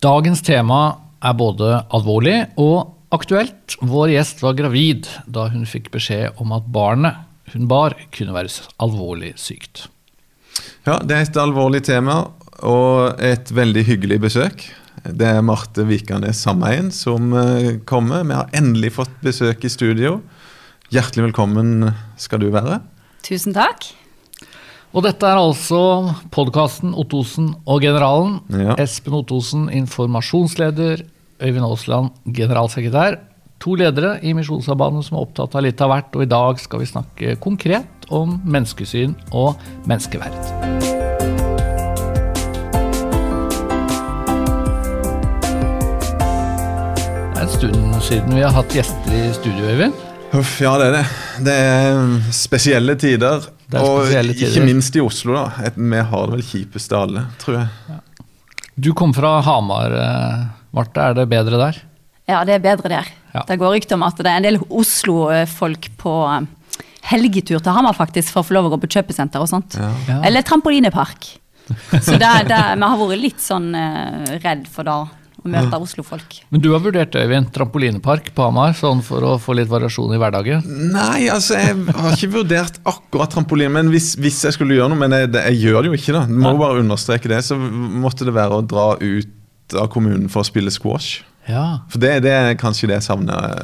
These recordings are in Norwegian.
Dagens tema er både alvorlig og aktuelt. Vår gjest var gravid da hun fikk beskjed om at barnet hun bar, kunne være alvorlig sykt. Ja, det er et alvorlig tema og et veldig hyggelig besøk. Det er Marte Vikanes Sameien som eh, kommer. Vi har endelig fått besøk i studio. Hjertelig velkommen skal du være. Tusen takk. Og dette er altså podkasten Ottosen og generalen. Ja. Espen Ottosen, informasjonsleder. Øyvind Aasland, generalsekretær. To ledere i Misjonsarbeidet som er opptatt av litt av hvert, og i dag skal vi snakke konkret om menneskesyn og menneskeverd. Det er en stund siden vi har hatt gjester i studio, Øyvind. Uff, ja, det er det. Det er spesielle tider. Det er spesielle og tider. ikke minst i Oslo, da. Et- Vi har det vel kjipest av alle, tror jeg. Du kom fra Hamar, eh, Marte. Er det bedre der? Ja, det er bedre der. Ja. Det går rykter om at det er en del Oslo-folk på eh, helgetur til Hamar faktisk for å få lov å gå på kjøpesenter og sånt. Ja. Eller trampolinepark. Så det, det, vi har vært litt sånn eh, redd for da å møte Oslo-folk. Men du har vurdert, Øyvind, trampolinepark på Hamar, sånn for å få litt variasjon i hverdagen? Nei, altså, jeg har ikke vurdert akkurat trampoline, Men hvis, hvis jeg skulle gjøre noe Men jeg, jeg gjør det jo ikke, da. Må bare understreke det. Så måtte det være å dra ut av kommunen for å spille squash. Ja. For det, det er kanskje det jeg savner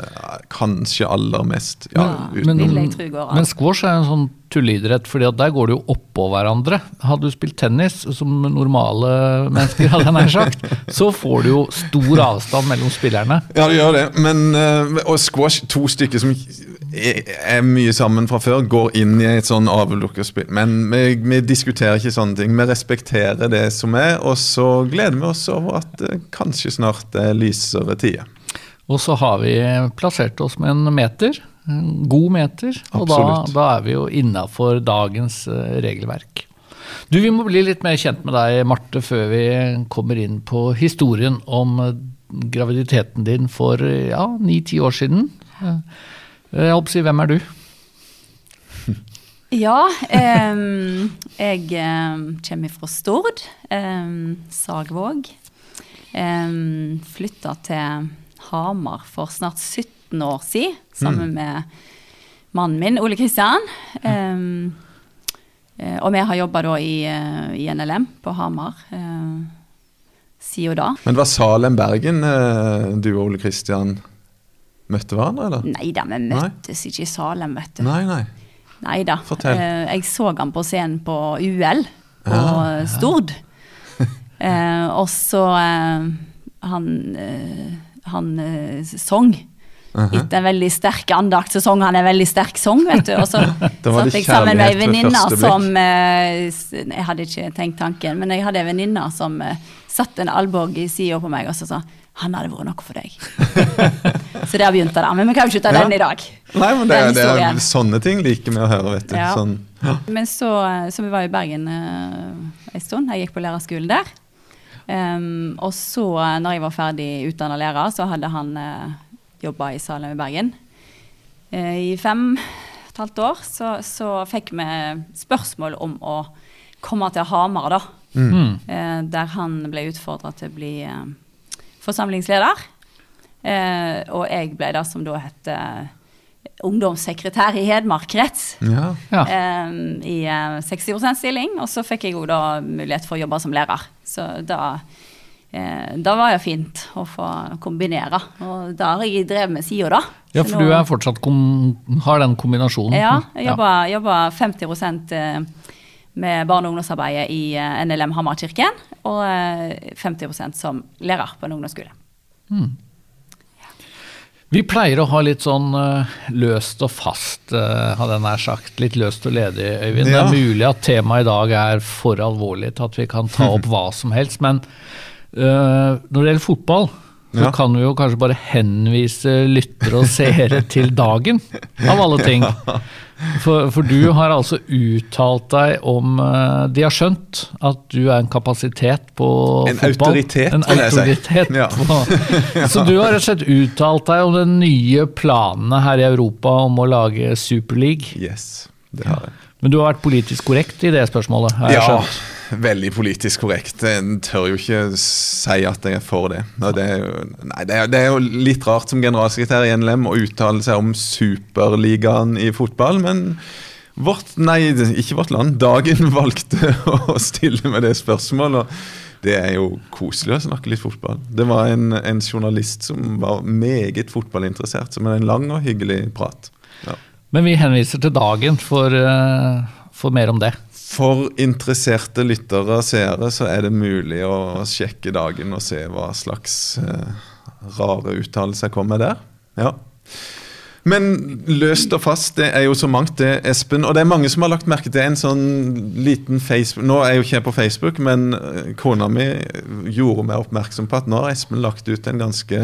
kanskje aller mest. Ja, Men- an. Men squash er en sånn tulleidrett, for der går det jo oppå hverandre. Hadde du spilt tennis, som normale mennesker, hadde jeg nær sagt, så får du jo stor avstand mellom spillerne. Ja, det gjør det. Men, eh, og squash, to stykker som er, mye sammen fra før, går inn i et sånn avlukkerspill. Men vi, vi diskuterer ikke sånne ting. Vi respekterer det som er, og så gleder vi oss over at det kanskje snart er lysere tider. Og så har vi plassert oss med en meter, en god meter, og da, da er vi jo innafor dagens eh, regelverk. Du, Vi må bli litt mer kjent med deg, Marte, før vi kommer inn på historien om eh, graviditeten din for eh, ja, ni-ti år siden. Eh, Jeg håper å si, hvem er du? Ja, um, jeg um, kommer fra Stord, um, Sagvåg. Um, Flytta til Hamar for snart 17 år siden, sammen med mannen min, Ole Kristian. Eh, og vi har jobba da i, eh, i NLM på Hamar uh, siden da. Men var Salem Bergen du og Ole Kristian møtte hverandre, eller? Nei da, vi Nei. møttes ikke i Salem, vet du. Nei, nei. Nei da. Fortell. Eh, jeg så han på scenen på UL på ja, Stord. eh, og så eh, Han, eh, han eh, Uh -huh. Etter en veldig sterk andakt så sang han en veldig sterk sang, vet du. Og så satt jeg sammen med ei venninne som eh, Jeg hadde ikke tenkt tanken, men jeg hadde ei venninne som satte en albue i sida på meg og så sa han hadde vært noe for deg. så der begynte det. Men vi kan jo ikke ta Ja. den i dag. Nei, men det, det er sånne ting liker vi å høre, vet du. Ja. Sånn, ja. Men så, så vi var i Bergen uh, en stund. Jeg gikk på lærerskolen der. Um, og så, eh, når jeg var ferdig utdanna lærer, så hadde han uh, jobba i Salem i Bergen. uh, I fem og et halvt år så, så fikk vi spørsmål om å komme til Hamar, da. Mm. Uh, der han ble utfordra til å bli eh, forsamlingsleder. Eh, og jeg ble da som da het eh, ungdomssekretær i Hedmark krets. Ja. Ja. eh, I eh, 60 stilling, og så fikk jeg jo da mulighet for å jobbe som lærer. Så da, eh, da var det fint å få kombinere. Og da har jeg drevet med sida, da. ja, for du er fortsatt kom, har den kombinasjonen. Ja, jeg jobber, jobber 50 eh, med barne- og ungdomsarbeidet i eh, NLM Hamarkirken, og eh, 50% som lærer på en ungdomsskole. Vi pleier å ha litt sånn eh, løst og fast, uh, hadde jeg nær sagt. Litt løst og ledig, Øyvind. Ja. Det er mulig at temaet i dag er for alvorlig til at vi kan ta opp hva som helst. Men uh, når det gjelder fotball, så Ja. kan vi jo kanskje bare henvise lyttere og seere til dagen, av alle ting. For, for du har altså uttalt deg om eh, De har skjønt at du er en kapasitet på En fotball. autoritet, En autoritet Ja. Så du har rett og slett uttalt deg om de nye planene her i Europa om å lage Superleague. Yes, det har jeg. Men du har vært politisk korrekt i det spørsmålet? har jeg Ja, skjønt. veldig politisk korrekt. Jeg tør jo ikke si at jeg er for det. Det, er jo, nei, det, er, det er jo litt rart som generalsekretær i NLM å uttale seg om superligaen i fotball, men vårt, nei, ikke vårt land, Dagen valgte å stille med det spørsmålet. Det er jo koselig å snakke litt fotball. Det var en, en journalist som var meget fotballinteressert, som er en lang og hyggelig prat. Ja. Men vi henviser til Dagen for, uh, for mer om det. For interesserte lyttere og seere så er det mulig å sjekke dagen og se hva slags eh, rare uttalelser kommer der. Ja. Men løst og fast, det er jo så mangt, det, Espen. Og det er mange som har lagt merke til en sånn liten Facebook Nå er jeg jo ikke jeg på Facebook, men eh, kona mi gjorde meg oppmerksom på at nå har Espen lagt ut en ganske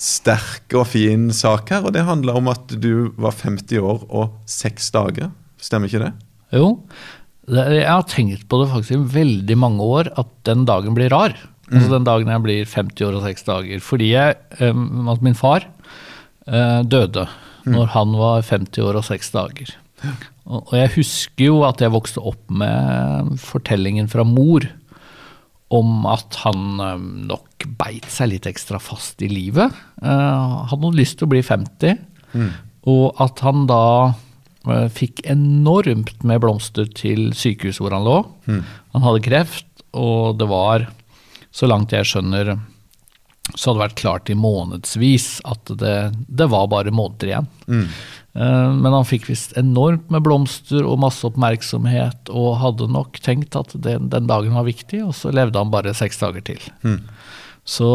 sterk og fin sak her. Og det handla om at du var 50 år og 6 dager. Stemmer ikke det? Jo, jeg har tenkt på det faktisk i veldig mange år, at den dagen blir rar. Mm. Altså den dagen jeg blir 50 år og 6 dager. Fordi jeg, at min far uh, døde mm. når han var 50 år og 6 dager. Og, jeg husker jo at jeg vokste opp med fortellingen fra mor om at han nok beit seg litt ekstra fast i livet. Han hadde lyst til å bli 50, mm. og at han da Eh, fikk enormt med blomster til sykehuset hvor han lå. Mm. Han hadde kreft, og det var, så langt jeg skjønner, så hadde det vært klart i månedsvis at det, det var bare måneder igjen. Mm. Men han fikk visst enormt med blomster og masse oppmerksomhet, og hadde nok tenkt at den, den dagen var viktig, og så levde han bare seks dager til. Mm. Så,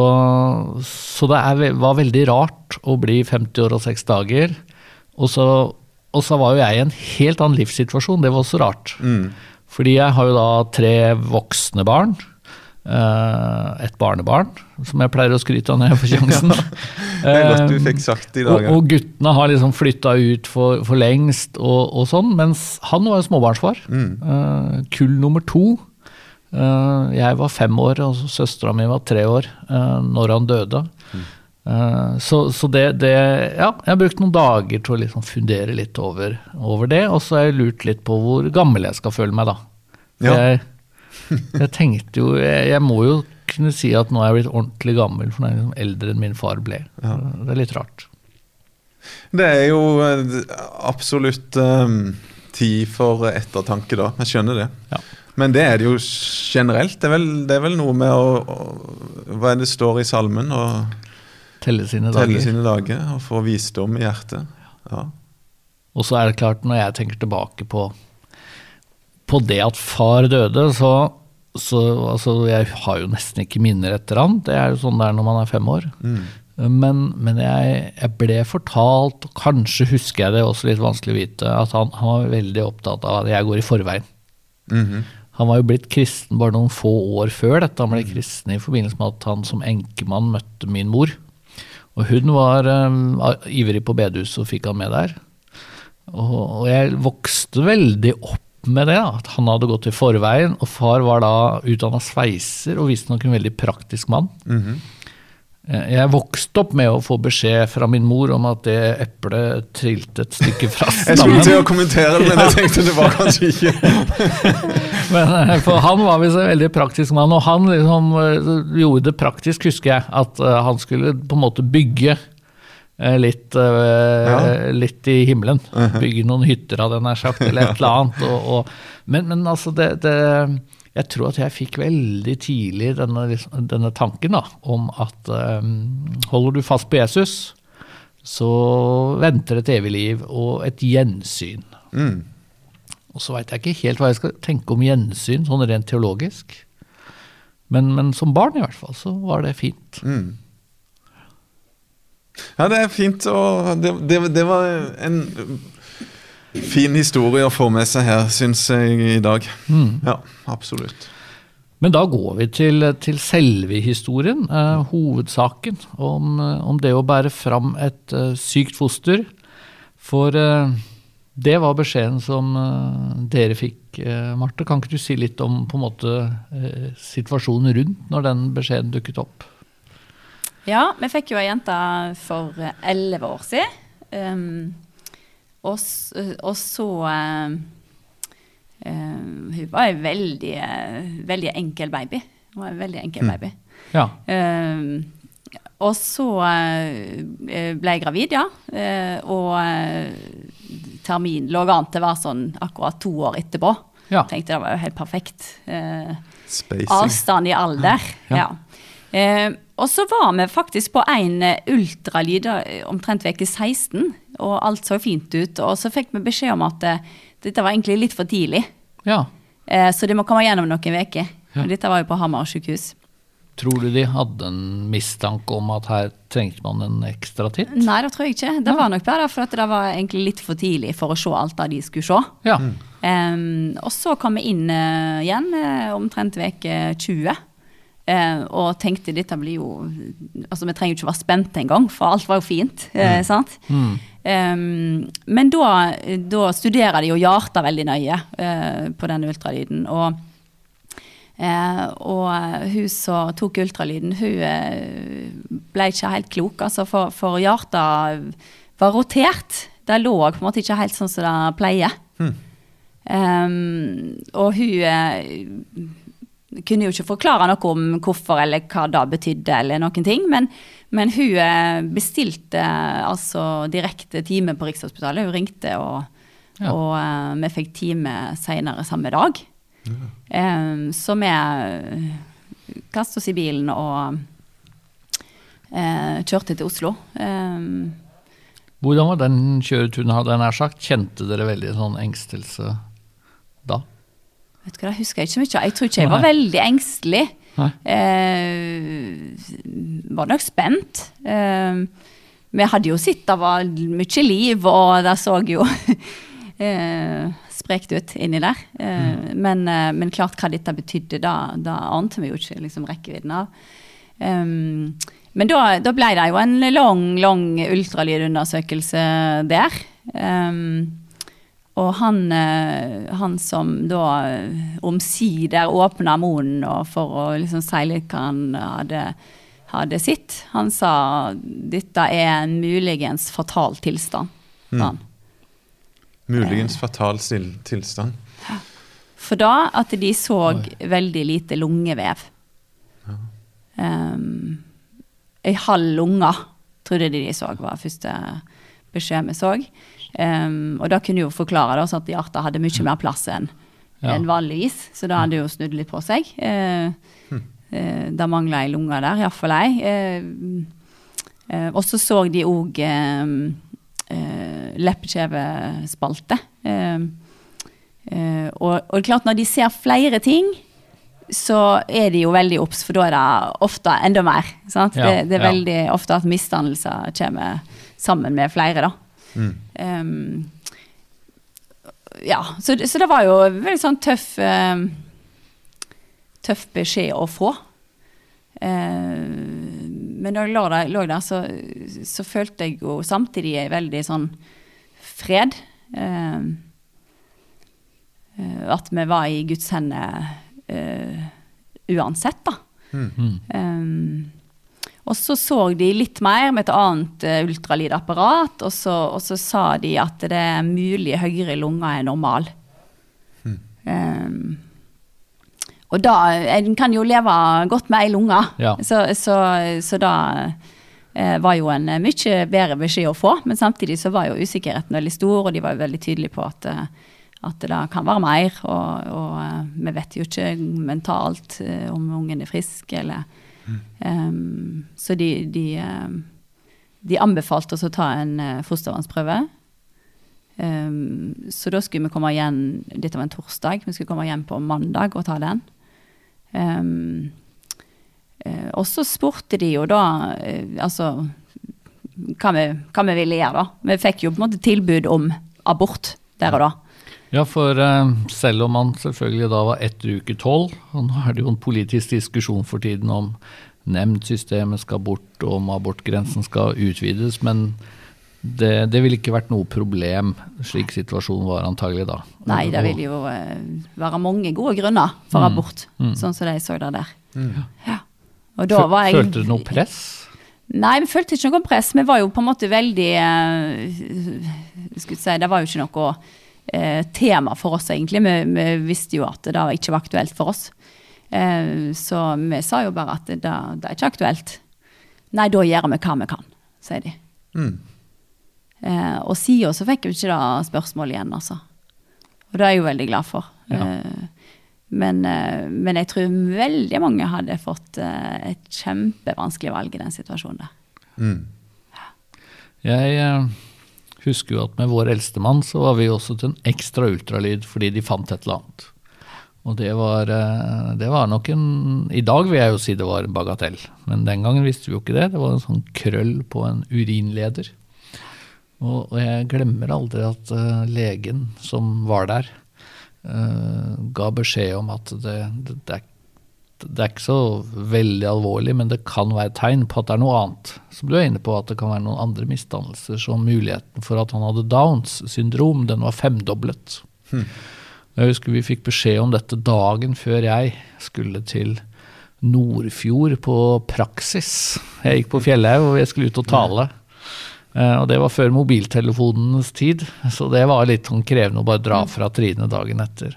så, det er, var veldig rart å bli 50 år og seks dager. Og så og så var jo jeg i en helt annen livssituasjon, det var også rart. Mm. Fordi jeg har jo da tre voksne barn. Uh, et barnebarn, som jeg pleier å skryte av når jeg får sjansen. ja, det er godt du fikk sagt i dag. Og, og guttene har liksom flytta ut for, for lengst og, og, sånn, mens han var jo småbarnsfar. Mm. Kull nummer to. Uh, jeg var fem år, og søstera mi var tre år når han døde. Mm. Eh, så, så det, det, Ja, jeg har brukt noen dager til å liksom fundere litt over, over, det. Og så har jeg lurt litt på hvor gammel jeg skal føle meg, da. Ja. Jeg, jeg, tenkte jo jeg, jeg, må jo kunne si at nå er jeg blitt ordentlig gammel, for nå er jeg liksom eldre enn min far ble. Ja. Det er litt rart. Det er jo eh, absolutt um, tid for ettertanke, da. Jeg skjønner det. Ja. Men det er det jo generelt. Det er vel, det er vel noe med å, å Hva er det står i salmen? Og Telle sine dager. Telle sine dager og få visdom i hjertet. Ja. Og så er det klart, når jeg tenker tilbake på, på det at far døde, så, så altså, Jeg har jo nesten ikke minner etter han. Det er jo sånn det er når man er fem år. Mm. Men, men jeg, jeg, ble fortalt, og kanskje husker jeg det også litt vanskelig å vite, at han, han var veldig opptatt av at jeg går i forveien. Mm -hmm. Han var jo blitt kristen bare noen få år før dette. Han ble kristen i forbindelse med at han som enkemann møtte min mor. Og hun var um, ivrig på bedehuset og fikk han med der. Og, og, jeg vokste veldig opp med det, at han hadde gått i forveien. Og far var da utdanna sveiser og visstnok en veldig praktisk mann. Mm -hmm. Jeg vokste opp med å få beskjed fra min mor om at det eplet trilte et stykke fra stammen. Jeg skulle til å kommentere det, men jeg tenkte det var kanskje ikke men eh, For han var visst en veldig praktisk mann, og han liksom eh, gjorde det praktisk, husker jeg. At eh, han skulle på en måte bygge litt, ja. litt i himmelen. Bygge noen hytter, hadde jeg nær sagt, eller et eller annet. Og, og, men, men, altså, det, det jeg tror at jeg fikk veldig tidlig denne, denne tanken da, om at um, holder du fast på Jesus, så venter et evig liv og et gjensyn. Mm. Og så veit jeg ikke helt hva jeg skal tenke om gjensyn, sånn rent teologisk. Men, men, som barn i hvert fall, så var det fint. Mm. Ja, det er fint, og det, det, det var en Fin historie å få med seg her, syns jeg i dag. Mm. Ja, absolutt. Men da går vi til, til selve historien, eh, hovedsaken om, eh, om, det å bære fram et uh, sykt foster. For uh, det var beskjeden som uh, dere fikk, Marte. Kan ikke du si litt om på en måte situasjonen rundt når den beskjeden dukket opp? Ja, vi fikk jo ei jente for elleve år siden. Um, og, og så eh, eh, hun var en veldig, veldig enkel baby. Hun var en veldig enkel baby. Ja. Eh, og så ble jeg gravid, ja. Og termin lå an til å være sånn akkurat to år etterpå. Ja. Tenkte det var jo helt perfekt. Eh, avstand i alder. Ja. Ja. Eh, og så var vi faktisk på en ultralyd omtrent uke 16, og alt så fint ut. Og så fikk vi beskjed om at eh, dette var egentlig litt for tidlig, ja. eh, så det må komme gjennom noen uker. Ja. Dette var jo på Hamar sykehus. Tror du de hadde en mistanke om at her trengte man en ekstra titt? Nei, det tror jeg ikke. Det var nok bare for at det var egentlig litt for tidlig for å se alt det de skulle se. Ja. Um, og så kom vi inn eh, igjen omtrent uke 20. eh, og tenkte dette blir jo Altså, vi trenger jo ikke være spente engang, for alt var jo fint. eh, sant? Em, men da, da studerer de jo hjertet veldig nøye eh, på den ultralyden. Og, eh, og hun som tok ultralyden, hun eh, ble ikke helt klok, altså, for, for hjertet var rotert. Det lå på en måte ikke helt sånn som det pleier. Um, og hun eh, kunne jo ikke forklare noe om hvorfor eller hva det betydde, eller noen ting, men, men hun eh, bestilte eh, altså direkte time på Rikshospitalet. Hun ringte, og, Ja. og uh, vi fikk time senere samme dag. Um, så vi kastet oss i bilen og uh, kjørte til Oslo. Um, Hvordan var den kjøreturen, hadde jeg nær sagt? Kjente dere veldig sånn engstelse da? Vet du hva, Jeg husker ikke så mye. Jeg tror ikke jeg var veldig engstelig. Eh, var nok spent. Eh, vi hadde jo sett det var mye liv, og det så jo eh, sprekt ut inni der. Eh, men, eh, men klart hva dette betydde, da, da ante vi jo ikke liksom, rekkevidden av. Um, men da, da ble det jo en lang, lang ultralydundersøkelse der. Um, og han, eh, han som da eh, omsider åpna munnen for å liksom si hva han hadde, hadde sett, han sa dette er en muligens fatal tilstand. Mm. Muligens fatal still- tilstand. For da at de så veldig lite lungevev. Um, Ei halv lunge trodde de de så, var første beskjed vi så. Um, og da kunne jo forklare da, sånn at hjertet hadde mye mer plass enn Ja. enn vanligvis. Så da hadde jo snudd litt på seg. Uh, uh, da mangla ei lunge der, iallfall ei. Uh, uh, og så så de òg leppekjevespalte. Og, og klart, når de ser flere ting, så er de jo veldig obs, for da er det ofte enda mer. Ja, det, det er ja. veldig ofte at misdannelser kommer sammen med flere, da. Mm. Um, ja, så, det- så det var jo en veldig sånn tøff um, Tøff beskjed å få. Uh, men da jeg lå der, lå der så, så følte jeg jo samtidig en veldig sånn fred. Uh, at vi var i Guds hender uh, uansett, da. Mm. Um, og så så de litt mer med et annet uh, ultralydapparat, og så, og så sa de at det er mulig høyre lunge er normal. Um, og da En kan jo leve godt med ei lunge, Ja. så, så, så da eh, var jo en eh, mye bedre beskjed å få. Men samtidig så var jo usikkerheten veldig stor, og de var jo veldig tydelige på at, eh, at det da kan være mer. Og, og eh, vi vet jo ikke mentalt eh, om ungen er frisk, eller Em, Så de, de, de anbefalte oss å ta en eh, fostervannsprøve. Um, så da skulle vi komme igjen Dette var en torsdag. Vi skulle komme igjen på mandag og ta den. Um, og så spurte de jo da eh, altså hva vi, hva vi ville gjøre, da. Vi fikk jo på en måte tilbud om abort der og da. Ja, for eh, selv om man selvfølgelig da var etter uke tolv, og nå er det jo en politisk diskusjon for tiden om nemndsystemet skal bort, og om abortgrensen skal utvides, men det, det ville ikke vært noe problem, slik situasjonen var antagelig da. Nei, det ville jo eh, være mange gode grunner for Mm. abort, Mm. sånn som de så det der. Mm. Ja. Og da Fø- var jeg Følte du noe press? Nei, vi følte ikke noe press. Vi var jo på en måte veldig eh, skulle si, Det var jo ikke noe tema for oss, egentlig. Vi, vi visste jo at det ikke var aktuelt for oss. Eh, så vi sa jo bare at det, det er ikke aktuelt. Nei, da gjør vi hva vi kan, sier de. Mm. Eh, og siden så fikk vi ikke det spørsmålet igjen, altså. Og det er jeg jo veldig glad for. Ja. Eh, men, eh, men jeg tror veldig mange hadde fått eh, et kjempevanskelig valg i den situasjonen der. Mm. Jeg eh, husker jo at med vår eldstemann så var vi også til en ekstra ultralyd fordi de fant et eller annet. Og det var, eh, det var nok en I dag vil jeg jo si det var en bagatell, men den gangen visste vi jo ikke det. Det var en sånn krøll på en urinleder. Og, og jeg glemmer aldri at uh, legen som var der, uh, ga beskjed om at det, det, det, er, det er ikke så veldig alvorlig, men det kan være tegn på at det er noe annet. Som du er inne på, at det kan være noen andre misdannelser, som muligheten for at han hadde Downs syndrom, den var femdoblet. Jeg husker vi fikk beskjed om dette dagen før jeg skulle til Nordfjord på praksis. Jeg gikk på Fjellhaug og jeg skulle ut og tale. Eh, og det var før mobiltelefonenes tid, så det var litt sånn krevende å bare dra fra Trine dagen etter.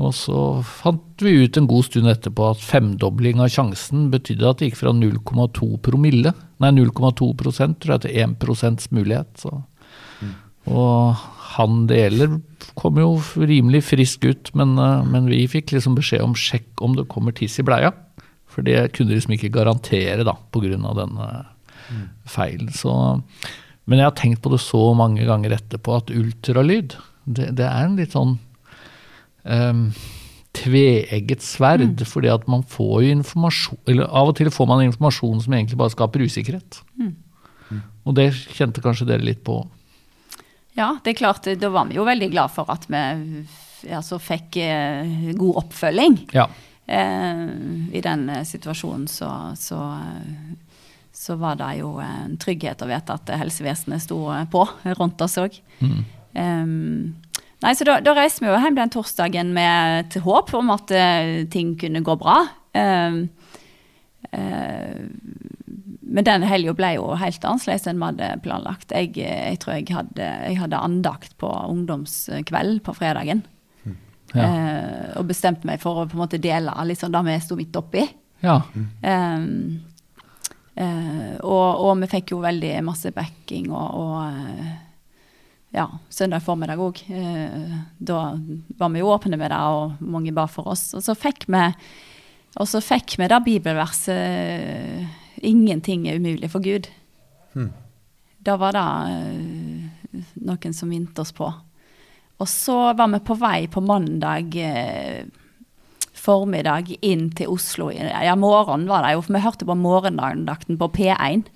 Og så fant vi ut en god stund etterpå at femdobling av sjansen betydde at det gikk fra 0,2 promille, nei 0,2 prosent, tror jeg, til 1 prosents mulighet. Så. Og han det gjelder kom jo rimelig frisk ut, men, eh, men vi fikk liksom beskjed om sjekk om det kommer tiss i bleia. For det kunne liksom ikke garantere da, pga. denne feilen. Så, men jeg har tenkt på det så mange ganger etterpå at ultralyd, det, det er en litt sånn um, tveegget sverd. Fordi at man får jo informasjon Eller av og til får man informasjon som egentlig bare skaper usikkerhet. Og det kjente kanskje dere litt på. Ja, det er klart, da var vi jo veldig glad for at vi altså, fikk eh, god oppfølging. Ja. Eh, I den eh, situasjonen så, så, eh, så var det jo en trygghet å vite at helsevesenet sto eh, på rundt oss òg. Mm. Nei, så da, da reiste vi jo hjem den torsdagen med til håp om at uh, ting kunne gå bra. Uh, eh, men den helga ble jo helt annerledes enn vi hadde planlagt. Jeg, jeg tror jeg hadde, jeg hadde andakt på ungdomskveld på fredagen. Ja. Eh, og bestemte meg for å på en måte dele liksom det vi sto midt oppi. ja. Um, eh, og, og vi fikk jo veldig masse backing og, og eh, ja, søndag formiddag òg. da var vi jo åpne med det, og mange ba for oss. Og så fikk vi, og så fikk vi det bibelverset 'Ingenting er umulig for Gud'. Da var det eh, noen som minte oss på. Og så var vi på vei på mandag eh, formiddag inn til Oslo. Ja, morgen var det jo, for vi hørte på morgendakten på P1.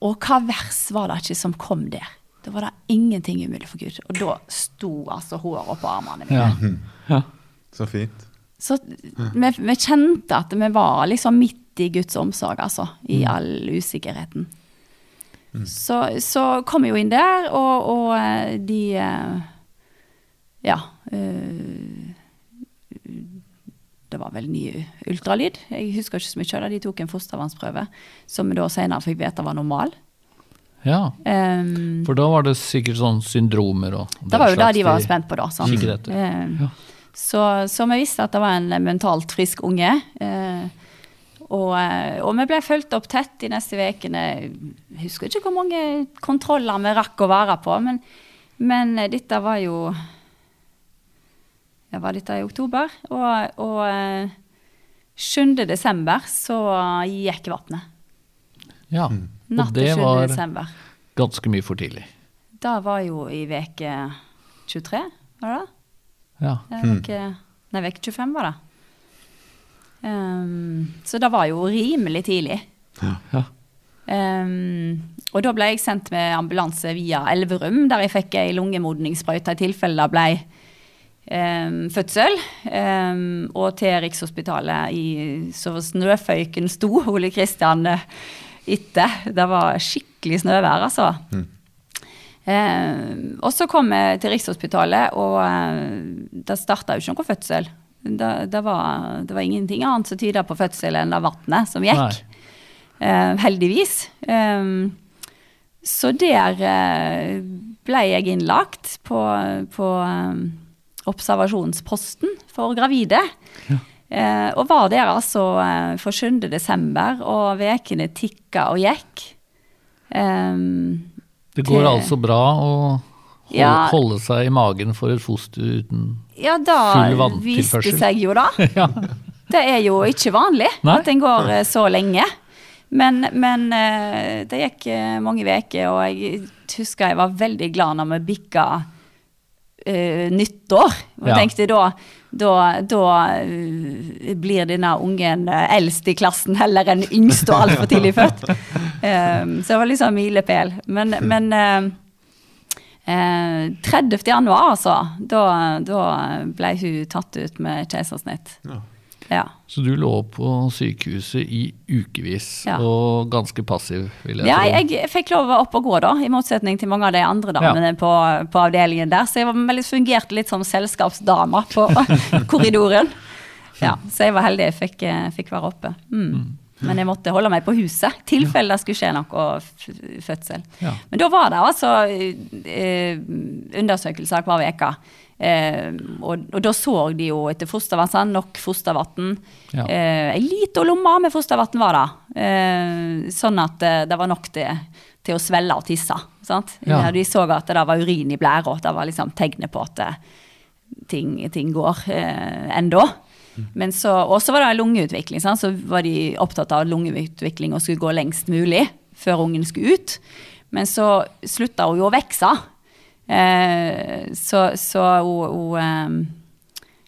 Og hva vers var det ikke som kom der? Da var det ingenting umulig for Gud. Og da sto altså håret på armene mine. Ja. ja. Så fint. Så vi, vi kjente at vi var liksom midt i Guds omsorg, altså. I all usikkerheten. Så, så kom vi jo inn der, og, og eh, de eh, Ja. eh, Det var vel ny ultralyd. Jeg husker ikke så mye av det. De tok en fostervannsprøve, som vi da senere fikk vite var normal. ja. Um, For da var det sikkert sånn syndromer og det var jo det de var spent på, da. Sant? kikket etter. Eh, Ja. så, så vi visste at det var en mentalt frisk unge. Uh, og, eh, og vi ble fulgt opp tett de neste ukene. Jeg husker ikke hvor mange kontroller vi rakk å være på, men, men eh, dette var jo ja, var dette i oktober? Og, og eh, 7. desember så gikk vannet. Ja. Natt Og det var desember. ganske mye for tidlig. Da var jo i veke 23, var det det? Ja. Ja, veke, nei, veke 25 var det. Um, så det var jo rimelig tidlig. ja. Ehm, og da ble jeg sendt med ambulanse via Elverum, der jeg fikk ei lungemodningssprøyte i tilfelle det ble fødsel. Og til Rikshospitalet i så snøføyken sto Ole Kristian eh, etter. Det var skikkelig snøvær, altså. Ehm, og så kom jeg til Rikshospitalet, og eh, det starta jo ikke noen fødsel. Det, det, var, det var ingenting annet som tyda på fødsel enn det vannet som gikk. Eh, heldigvis. Så der eh, ble jeg innlagt på, på observasjonsposten for gravide. Eh, og var der altså eh, for 7. desember, og ukene tikka og gikk. Eh, Det går til- altså bra å holde, Ja. holde seg i magen for et foster uten ja, da Full viste vanntilførsel. det seg jo, da. Ja. Det er jo ikke vanlig Nei. at en går eh, så lenge. Men, men eh, det gikk eh, mange uker, og jeg husker jeg var veldig glad når vi bikka eh, nyttår. Og Ja. tenkte da da, da uh, blir denne ungen eh, eldst i klassen heller enn yngst og altfor tidlig født. Um, så det var liksom milepæl. Men, men uh, eh, 30. januar, altså, da, da ble hun tatt ut med keisersnitt. Ja. Ja. Så du lå på sykehuset i ukevis, Ja. og ganske passiv, vil jeg Ja, tro. jeg fikk lov opp og gå, da, i motsetning til mange av de andre damene på, på avdelingen der. Så jeg var fungerte litt som selskapsdama på korridoren. Ja, så jeg var heldig jeg fikk, eh, fikk være oppe. Mm. Men jeg måtte holde meg på huset, i tilfelle det skulle skje noe fødsel. Ja. Men da var det altså eh, undersøkelser hver uke. Eh, og, og da så de jo etter fostervann, nok fostervann. Ja. Eh, ei lita lomme med fostervann var det. Eh, sånn at eh, det var nok til, til å svelle og tisse. Sant? Ja. De så at det var urin i blæra. Det var liksom tegnet på at eh, ting, ting går eh, ennå. Men så, og så var det lungeutvikling. Sant? Så var de opptatt av lungeutvikling og skulle gå lengst mulig før ungen skulle ut. Men så slutta hun jo å vokse. Eh, så så hun, hun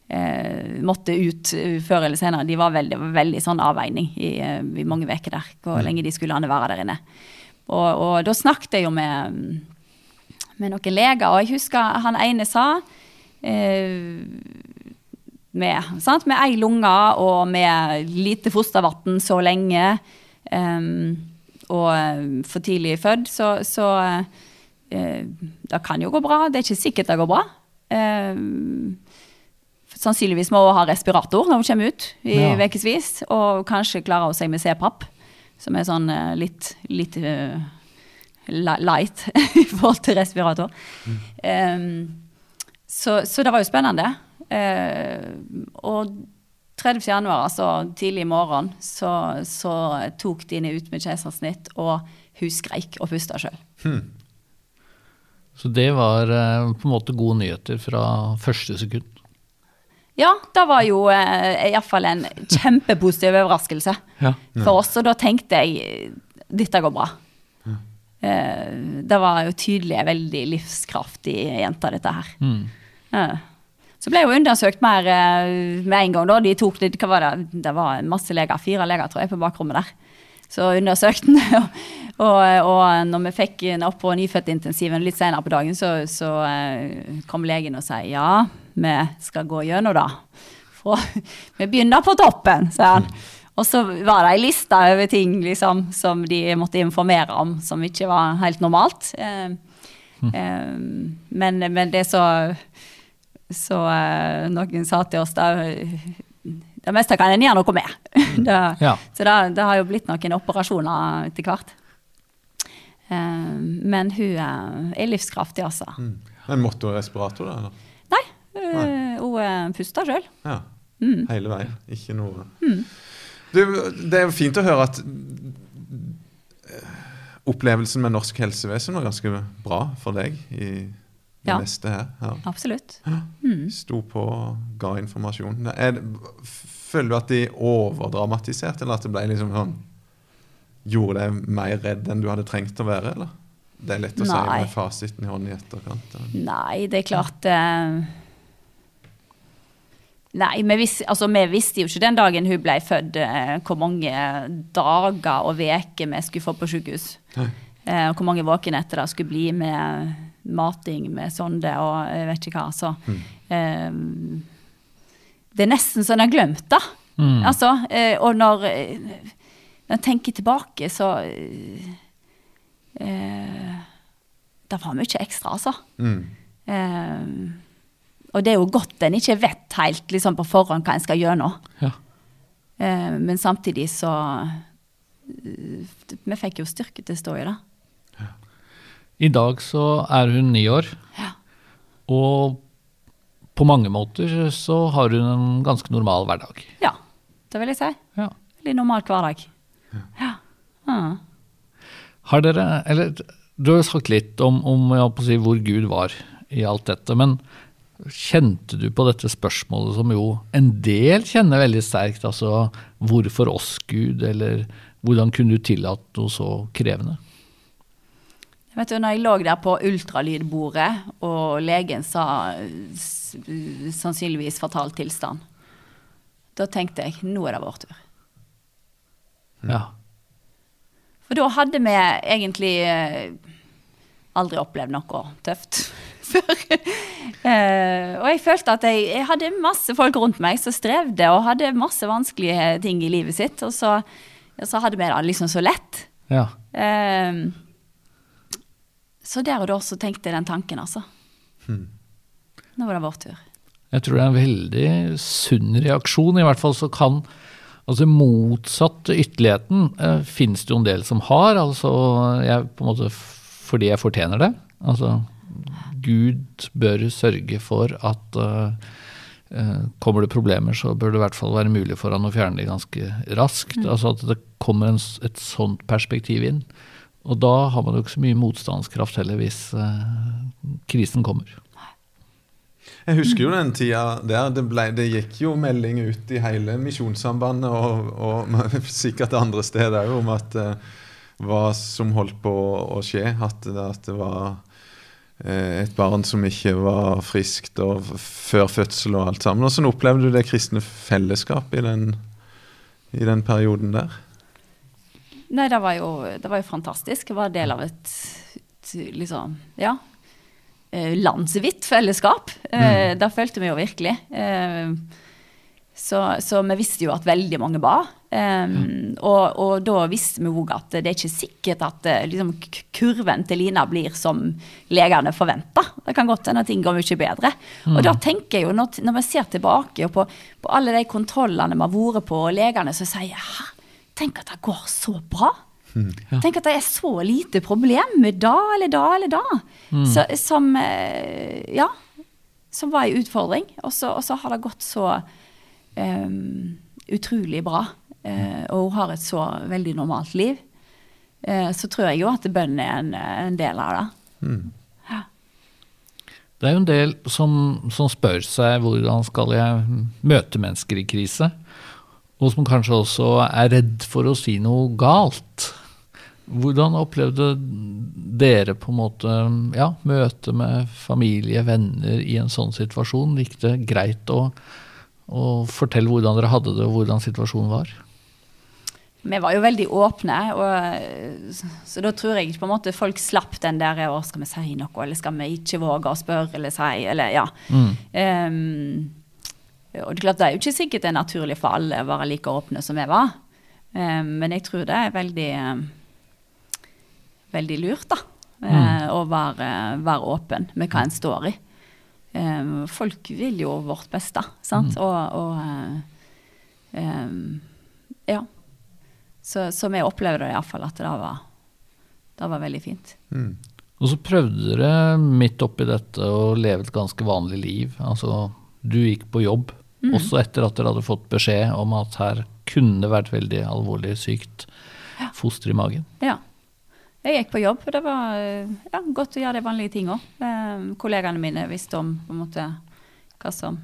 eh, måtte ut før eller senere. De var veldig, veldig sånn avveining i, eh, i mange uker der, hvor lenge de skulle være der inne. Og, og da snakket jeg jo med, med noen leger, og jeg husker han ene sa eh, med, sant? med ei lunge og med lite fostervann så lenge, em, og for tidlig født, så, så det kan jo gå bra. Det er ikke sikkert det går bra. Em, sannsynligvis må hun ha respirator når hun kommer ut i Ja. og kanskje klarer hun seg med C-papp, som er sånn eh, litt, litt uh, light i forhold til respirator. Em, så, så det var jo spennende. Eh, og 30. januar, altså tidlig i morgen, så, så tok de henne ut med keisersnitt, og hun skreik og pusta sjøl. Så det var eh, på en måte gode nyheter fra første sekund. Ja, det var jo eh, iallfall en kjempepositiv overraskelse Ja. for oss, og da tenkte jeg dette går bra. Eh, det var jo tydelig en veldig livskraftig jente, dette her. Mm. Ja. Så ble hun undersøkt mer eh, med en gang. da. De tok, det, hva var det? det var masse leger, fire leger tror jeg, på bakrommet der. Så undersøkte den. Og, og, når vi fikk den opp på nyfødtintensiven litt senere på dagen, så, så eh, kom legen og sa ja, vi skal gå gjennom det. Vi begynner på toppen, sa han. Og så var det ei liste over ting liksom, som de måtte informere om, som ikke var helt normalt. Eh, eh, men, men det så så eh, noen sa til oss da det meste kan en gjøre noe med. det, Ja. Så det, det har jo blitt noen operasjoner etter hvert. Eh, men hun eh, er livskraftig, altså. Mm. Men måtte hun respirator, da? eller? Nei, eh, hun eh, puster sjøl. Ja. Mm. Hele veien. Ikke noe mm. Det er jo fint å høre at opplevelsen med norsk helsevesen var ganske bra for deg i det Ja. neste her. Ja. Absolutt. Mm. Sto på og ga informasjon. Er det, føler du at de overdramatiserte, eller at det ble liksom sånn Gjorde deg mer redd enn du hadde trengt å være, eller? Det er lett å si med fasiten i hånden i etterkant. Eller? Nei, det er klart eh, Nei, vi, vis, altså, vi visste jo ikke den dagen hun ble født, eh, hvor mange dager og uker vi skulle få på sykehus. Nei. Eh, og hvor mange våkenetter det skulle bli med mating med sonde og jeg vet ikke hva. Så eh, Det er nesten så en har glemt det. Mm. Altså, eh, og når, eh, når en tenker tilbake, så eh, eh, Det var mye ekstra, altså. Mm. Eh, og det er jo godt en ikke vet helt liksom, på forhånd hva en skal gjøre nå. Ja. Eh, men samtidig så eh, Vi fikk jo styrke til å stå i det. I dag så er hun ni år, Ja. og på mange måter så har hun en ganske normal hverdag. ja. Det vil jeg si. Ja. Veldig normal hverdag. Ja. Ja. Har dere, eller Du har jo sagt litt om, om jeg å si, hvor Gud var i alt dette, men kjente du på dette spørsmålet som jo en del kjenner veldig sterkt, altså hvorfor oss Gud, eller hvordan kunne du tillate noe så krevende? Vet du, når jeg lå der på ultralydbordet, og legen sa sannsynligvis fatal tilstand, da tenkte jeg nå er det vår tur. Ja. For da hadde vi egentlig eh, aldri opplevd noe tøft før. Eh, og jeg følte at jeg, jeg hadde masse folk rundt meg som strevde og hadde masse vanskelige ting i livet sitt, og så, og så hadde vi det liksom så lett. ja. Eh, så der og da så tenkte jeg den tanken, altså. Nå var det vår tur. Jeg tror det er en veldig sunn reaksjon. I hvert fall så kan altså motsatt ytterligheten eh, finnes det jo en del som har. Altså jeg på en måte fordi jeg fortjener det. Altså Gud bør sørge for at eh, eh, kommer det problemer, så bør det i hvert fall være mulig for han å fjerne de ganske raskt. Altså at det kommer en, et sånt perspektiv inn. Og da har man jo ikke så mye motstandskraft heller hvis eh, krisen kommer. Jeg husker jo den tida der. Det, ble, det gikk jo melding ut i hele Misjonssambandet og, og sikkert andre steder òg om at eh, hva som holdt på å skje. At, at det var eh, et barn som ikke var friskt og før fødsel og alt sammen. Hvordan opplevde du det kristne fellesskapet i i den perioden der? Nei, det var jo, det var jo fantastisk. Jeg var del av et, et liksom, ja, eh, landsvidt fellesskap. Mm. Det følte vi jo virkelig. Eh, Så, så vi visste jo at veldig mange ba. Eh, og, og da visste vi òg at det er ikke sikkert at eh, liksom, kurven til Lina blir som legene forventa. Det kan godt hende ting går mye bedre. Og da tenker jeg jo, når, når vi ser tilbake på, på alle de kontrollene vi har vært på, og legene som sier Hæ, tenk at det går så bra. Tenk at det er så lite problem med da eller da eller da. Så, som eh, Ja. Som var en utfordring. Og så, og så har det gått så um, utrolig bra. Uh, og hun har et så veldig normalt liv. Uh, så tror jeg jo at bønn er en, en del av det. Ja. Det er jo en del som, som spør seg hvordan skal jeg møte mennesker i krise, og som kanskje også er redd for å si noe galt. Hvordan opplevde dere på en måte ja, møte med familie, venner i en sånn situasjon? Gikk det greit å, å fortelle hvordan dere hadde det, og hvordan situasjonen var? Vi var jo veldig åpne, og, så da tror jeg på en måte folk slapp den der å, Skal vi si noe, eller skal vi ikke våge å spørre, eller si, eller ja. Em, og det er klart det er jo ikke sikkert det er naturlig for alle å være like åpne som jeg var. Men jeg tror det er veldig veldig lurt, da. Mm. Å være, være åpen med hva en står i. Folk vil jo vårt beste, sant? Og, og um, ja. Så, så vi opplevde det iallfall at det var, det var veldig fint. Og så prøvde dere midt oppi dette å leve et ganske vanlig liv. Altså, du gikk på jobb, også etter at dere hadde fått beskjed om at her kunne det vært veldig alvorlig sykt foster i magen. Ja. Jeg gikk på jobb, og det var ja, godt å gjøre de vanlige tinga. Eh, kollegaene mine visste om på en måte hva som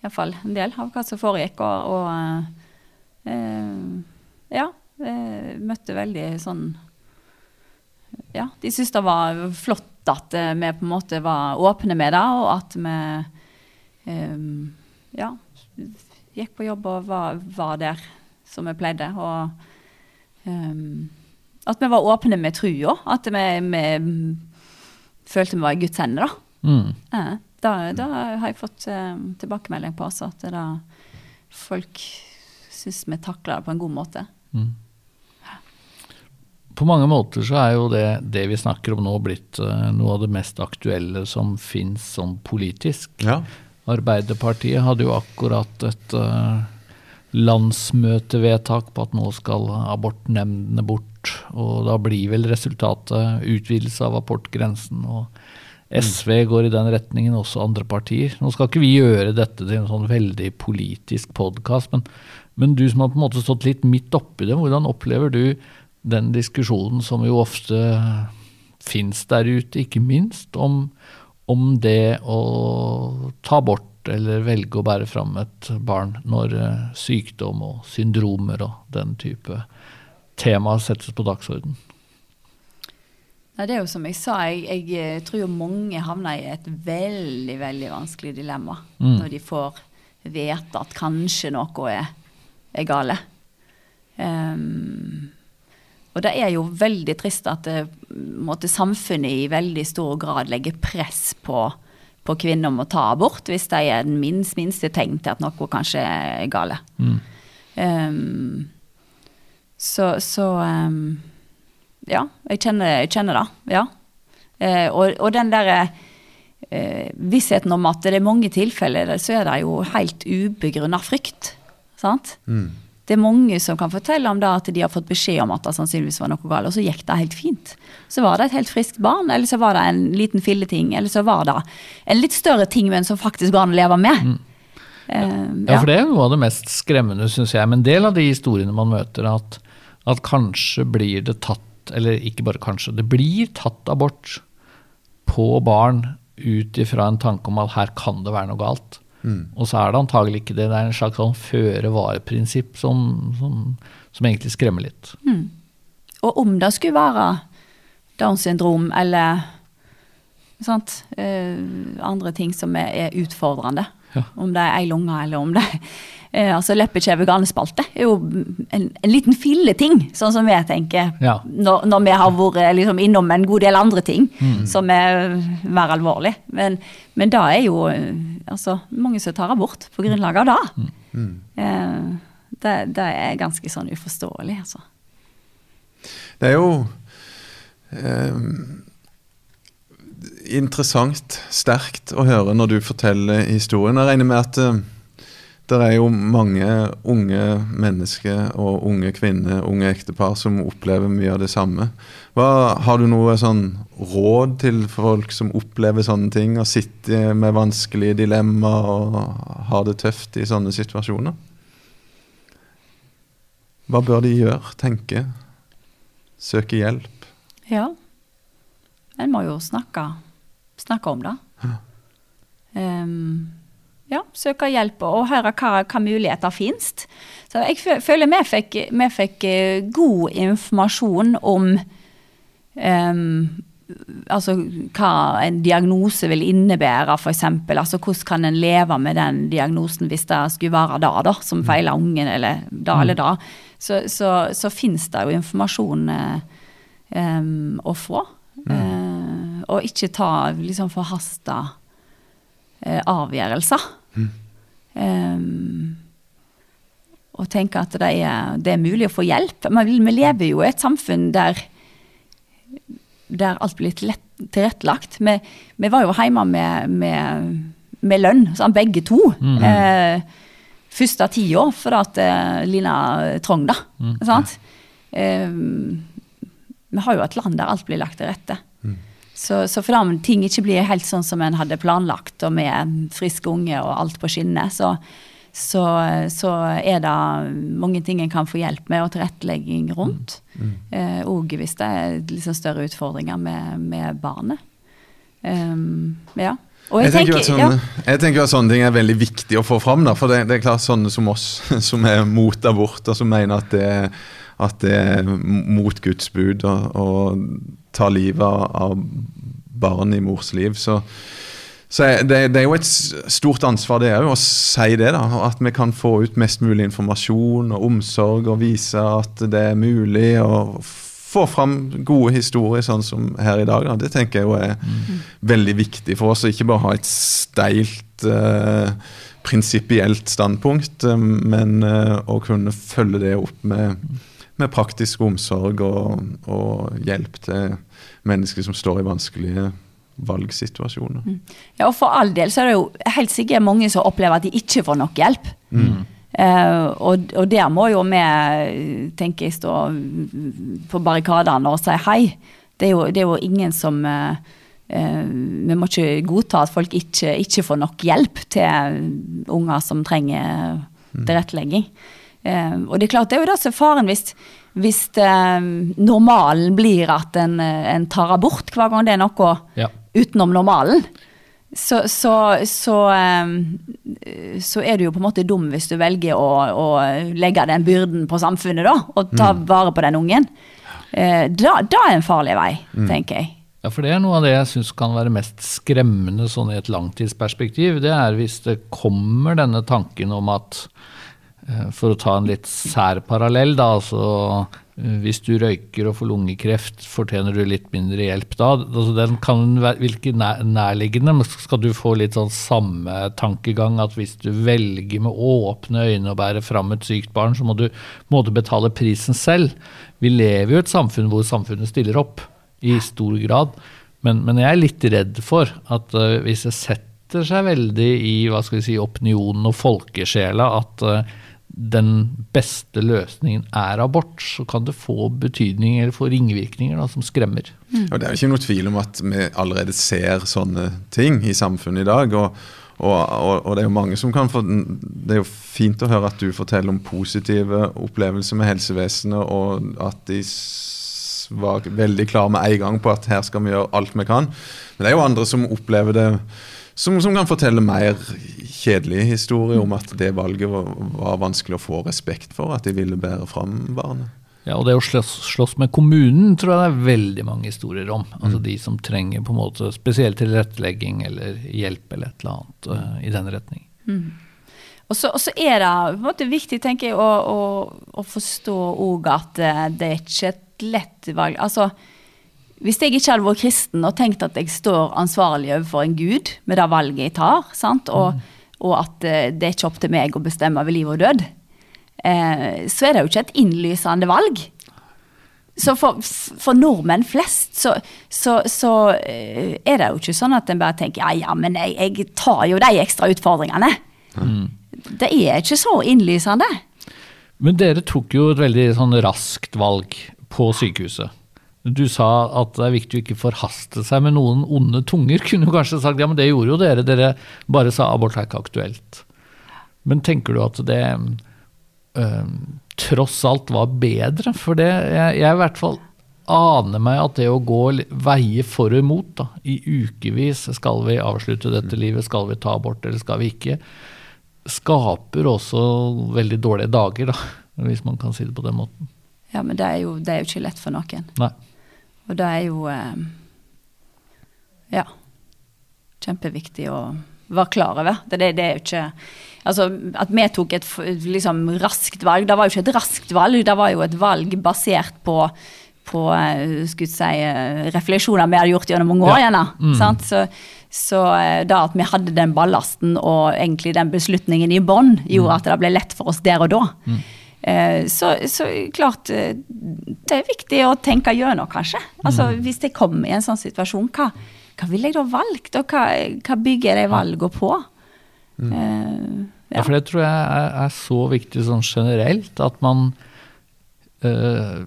Iallfall en del av hva som foregikk. Og, og eh, ja, eh, møtte veldig sånn Ja, de syntes det var flott at vi på en måte var åpne med det, og at vi eh, ja, gikk på jobb og var, var der som vi pleide. Og um, at vi var åpne med trua. At vi, vi følte vi var i Guds hender, da. Mm. Ja, da, da har jeg fått eh, tilbakemelding på også, at det da folk syns vi takler det på en god måte. På mange måter så er jo det, det vi snakker om nå blitt uh, noe av det mest aktuelle som fins sånn politisk. Ja. Arbeiderpartiet hadde jo akkurat et eh, landsmøtevedtak på at nå skal abortnemndene bort. Og da blir vel resultatet utvidelse av abortgrensen. og SV går i den retningen, også andre partier. Nå skal ikke vi gjøre dette til en sånn veldig politisk podkast, men, men, du som har på en måte stått litt midt oppi det, hvordan opplever du den diskusjonen som jo ofte fins der ute, ikke minst om, om det å ta bort eller velge å bære fram et barn når uh, sykdom og syndromer og den type tema settes på dagsorden? Nei, det er jo som jeg sa, jeg, jeg eh, tror jo mange havner i et veldig veldig vanskelig dilemma mm. når de får vite at kanskje noe er, er gale. Um, og det er jo veldig trist at det, måtte samfunnet i veldig stor grad legger press på, på kvinner om å ta abort hvis de er den minst, minste tegn til at noe kanskje er gale. Mm. Um, så, så um, ja, jeg kjenner, jeg kjenner det. Ja. Uh, og, og, den derre uh, vissheten om at det er mange tilfeller, så er det jo helt ubegrunna frykt. Sant? Mm. Det er mange som kan fortelle om det at de har fått beskjed om at det sannsynligvis var noe galt, og så gikk det helt fint. Så var det et helt friskt barn, eller så var det en liten filleting, eller så var det en litt større ting, men som faktisk går an å leve med. Mm. Uh, ja. ja. for det av det mest skremmende, syns jeg, med en del av de historiene man møter, at, at kanskje blir det tatt, eller ikke bare kanskje, det blir tatt abort på barn ut ifra en tanke om at her kan det være noe galt. Mm. Og så er det antagelig ikke det. Det er en slags sånn føre-var-prinsipp som, som, som, egentlig skremmer litt. Mm. Og om det skulle være Downs syndrom eller sant, uh, andre ting som er, er utfordrende, ja. om det er ei lunge eller om det er Eh, altså Leppekjeve ganespalte er jo en, en liten filleting, sånn som jeg tenker. Ja. Når, når, vi har vært liksom, innom en god del andre ting mm. som er mer alvorlig. Men, men da er jo altså, mange som tar abort på grunnlag av det. Mm. Eh, det. det. er ganske sånn uforståelig, altså. Det er jo eh, interessant, sterkt å høre når du forteller historien. Jeg regner med at eh, det er jo mange unge mennesker og unge kvinner, unge ektepar, som opplever mye av det samme. Hva, har du noe sånn råd til folk som opplever sånne ting, og sitter med vanskelige dilemmaer og har det tøft i sånne situasjoner? Hva bør de gjøre, tenke, søke hjelp? Ja, en må jo snakke, snakke om det. Ja. Um, ja, søke hjelp og høre hva, hva muligheter finnes. Så jeg føler vi fikk, vi fikk eh, god informasjon om um, altså hva en diagnose vil innebære, f.eks. Altså hvordan kan en leve med den diagnosen hvis det skulle være det da, som mm. feiler ungen, eller da eller mm. da. Så, så, så finnes det jo informasjon um, å få. Mm. Uh, og ikke ta liksom forhasta uh, avgjørelser. Um, og tenke at det er, det er, mulig å få hjelp. Men vi lever jo i et samfunn der, der alt blir lett tilrettelagt. Vi, vi, var jo hjemme med, med, med lønn, sånn, begge to. Mm. Eh, første tida for at eh, Lina trong, da. Mm. Sant? Eh, vi har jo et land der alt blir lagt til rette. Så, så om ting ikke blir helt sånn som en hadde planlagt, og med friske unge og alt på skinner, så, så, så, er det mange ting en kan få hjelp med, og tilrettelegging rundt. Og mm. mm. eh, hvis det er liksom større utfordringer med, med barnet. Um, ja. Jeg, jeg, tenker, sånne, ja. jeg, tenker, at sånne ting er veldig viktig å få fram. Da, for det, det, er klart sånne som oss, som er mot abort, og som mener at det, at det er mot Guds bud. å ta livet av barn i mors liv. Så, så det, det, er jo et stort ansvar det òg, å si det. da, At vi kan få ut mest mulig informasjon og omsorg og vise at det er mulig. å få fram gode historier, sånn som her i dag. Da. Det tenker jeg jo er mm. veldig viktig for oss. Å ikke bare ha et steilt uh, prinsipielt standpunkt, uh, men uh, å kunne følge det opp med med praktisk omsorg og, og, hjelp til mennesker som står i vanskelige valgsituasjoner. Mm. Ja, og For all del så er det jo helt sikkert mange som opplever at de ikke får nok hjelp. Mm. Uh, og, og der må jo vi, tenker jeg, stå på barrikadene og si hei. Det er jo, det er jo ingen som uh, uh, Vi må ikke godta at folk ikke, ikke får nok hjelp til unger som trenger tilrettelegging. Eh, og det er klart, det er jo det som er faren hvis, hvis eh, normalen blir at en, en tar abort hver gang det er noe Ja. utenom normalen. Så, så, så, eh, så er du jo på en måte dum hvis du velger å, å legge den byrden på samfunnet, da, og ta vare på den ungen. Eh, Da, da er en farlig vei, tenker jeg. Ja, for det er noe av det jeg syns kan være mest skremmende sånn i et langtidsperspektiv. Det er hvis det kommer denne tanken om at For å ta en litt sær parallell, da. Altså eh, hvis du røyker og får lungekreft, fortjener du litt mindre hjelp da? Altså, den kan virke nærliggende, men skal du få litt sånn samme tankegang at hvis du velger med åpne øyne å bære fram et sykt barn, så må du, må du betale prisen selv? Vi lever jo i et samfunn hvor samfunnet stiller opp i stor grad. Men, men jeg er litt redd for at uh, hvis det setter seg veldig i hva skal vi si, opinionen og folkesjela at eh, den beste løsningen er abort, så kan det få betydning eller få ringvirkninger da, som skremmer. Og Det er jo ikke noe tvil om at vi allerede ser sånne ting i samfunnet i dag. og, og, og, og det er jo mange som kan få, det er jo fint å høre at du forteller om positive opplevelser med helsevesenet, og at de var veldig klare med en gang på at her skal vi gjøre alt vi kan. Men det er jo andre som opplever det som, som kan fortelle mer kjedelige historier om at det valget var, var vanskelig å få respekt for, at de ville bære fram barnet. Ja, og det å slåss, slåss med kommunen tror jeg det er veldig mange historier om. Altså de som trenger på en måte spesiell tilrettelegging eller hjelp eller et eller annet uh, i den retning. Og så, og så er det på en måte viktig tenker jeg, å, å, å forstå òg at eh, det er ikke et lett valg. Altså, hvis jeg ikke hadde vært kristen og tenkt at jeg står ansvarlig overfor en gud med det valget jeg tar, sant? Og, og at eh, det er ikke opp til meg å bestemme over liv og død, eh, så er det jo ikke et innlysende valg. Så for, for nordmenn flest så, så, så eh, er det jo ikke sånn at en bare tenker ja, ja, men jeg, jeg tar jo de ekstra utfordringene. Det er ikke så innlysende. Men dere tok jo et veldig sånn raskt valg på sykehuset. Du sa at det er viktig å ikke forhaste seg med noen onde tunger. Kunne jo kanskje sagt ja, men det gjorde jo dere. Dere bare sa abort er ikke aktuelt. Men tenker du at det øh, tross alt var bedre? For det, jeg, jeg i hvert fall aner meg at det å gå veie for og imot da, i ukevis, skal vi avslutte dette livet, skal vi ta abort eller skal vi ikke, skaper også veldig dårlige dager, da, hvis man kan si det på den måten. Ja, men det er jo, det er jo ikke lett for noen. Nei. Og det er jo eh, Ja. Kjempeviktig å være klar over. Det, det, det er jo ikke Altså, at vi tok et liksom raskt valg, det var jo ikke et raskt valg, det var jo et valg basert på på eh, skulle si, eh, refleksjoner vi hadde gjort gjennom mange år. Ja. Mm. sant? Så, så da at vi hadde den ballasten og egentlig den beslutningen i bånn, gjorde at det ble lett for oss der og da. Eh, Så, så klart eh, Det er viktig å tenke gjennom, kanskje. Altså, Hvis jeg kommer i en sånn situasjon, hva, hva ville jeg da valgt? Og hva, hva bygger jeg valgene på? Eh, Ja, for det tror jeg er, er så viktig sånn generelt, at man eh,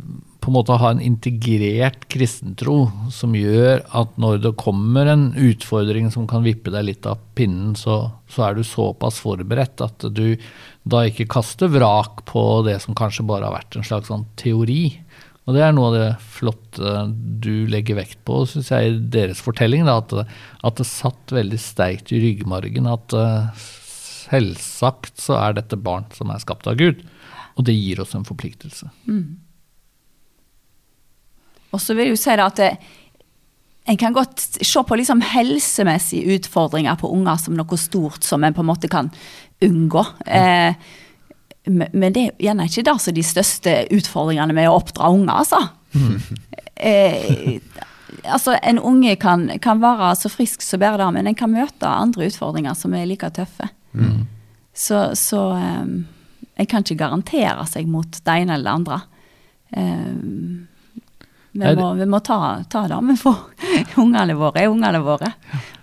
på en måte ha en integrert kristentro som gjør at når det kommer en utfordring som kan vippe deg litt av pinnen, så, så er du såpass forberedt at du da ikke kaster vrak på det som kanskje bare har vært en slags sånn teori. Og det er noe av det flotte du legger vekt på, syns jeg, i deres fortelling. Da, at, at det satt veldig sterkt i ryggmargen at uh, selvsagt så er dette barn som er skapt av Gud. Og det gir oss en forpliktelse. Og så vil jeg jo si at det, en kan godt se på liksom helsemessige utfordringer på unger som noe stort som en på en måte kan unngå. Eh, men det er gjerne ikke det som de største utfordringene med å oppdra unger, altså. Eh, altså, en unge kan, kan være så frisk som bare det, men en kan møte andre utfordringer som er like tøffe. Så, så eh, en kan ikke garantere seg mot det ene eller det andre. Eh, vi må, vi må ta, ta det med for Ungene våre er ungene våre.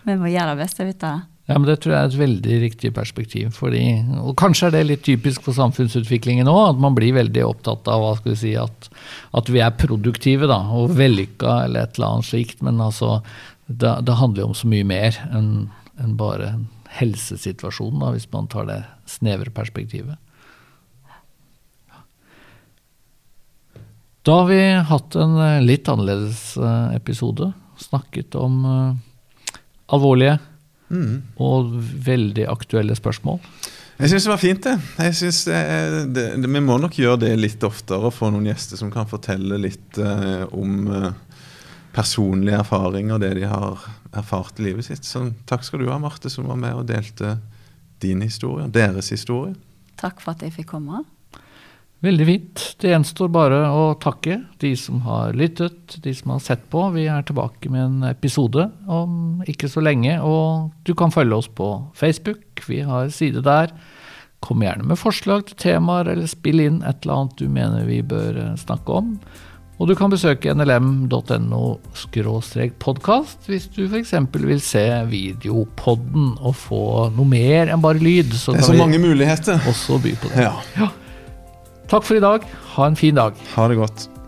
Vi må gjøre det beste ut av det. Ja, men Det tror jeg er et veldig riktig perspektiv. Fordi, og Kanskje er det litt typisk for samfunnsutviklingen òg, at man blir veldig opptatt av hva skal vi si, at, at vi er produktive da, og vellykka eller et eller annet slikt. Men altså, det, det handler jo om så mye mer enn en bare helsesituasjonen, da, hvis man tar det snevre perspektivet. Da har vi hatt en eh, litt annerledes eh, episode. Snakket om uh, alvorlige mm. og veldig aktuelle spørsmål. Jeg syns det var fint, det. Jeg synes det, det, det, Vi må nok gjøre det litt oftere og få noen gjester som kan fortelle litt eh, om personlige erfaringer og det de har erfart i livet sitt. Så takk skal du ha, Marte, som var med og delte din historie, deres historie. Takk for at jeg fikk komme. Veldig fint. Det gjenstår bare å takke de som har lyttet, de som har sett på. Vi er tilbake med en episode om ikke så lenge, og du kan følge oss på Facebook. Vi har side der. Kom gjerne med forslag til temaer, eller spill inn et eller annet du mener vi bør eh, snakke om. Og du kan besøke nlm.no podkast hvis du f.eks. vil se videopodden og få noe mer enn bare lyd. Så det er så mange muligheter. Også by på det. Ja. ja. Takk for i dag. Ha en fin dag. Ha det godt.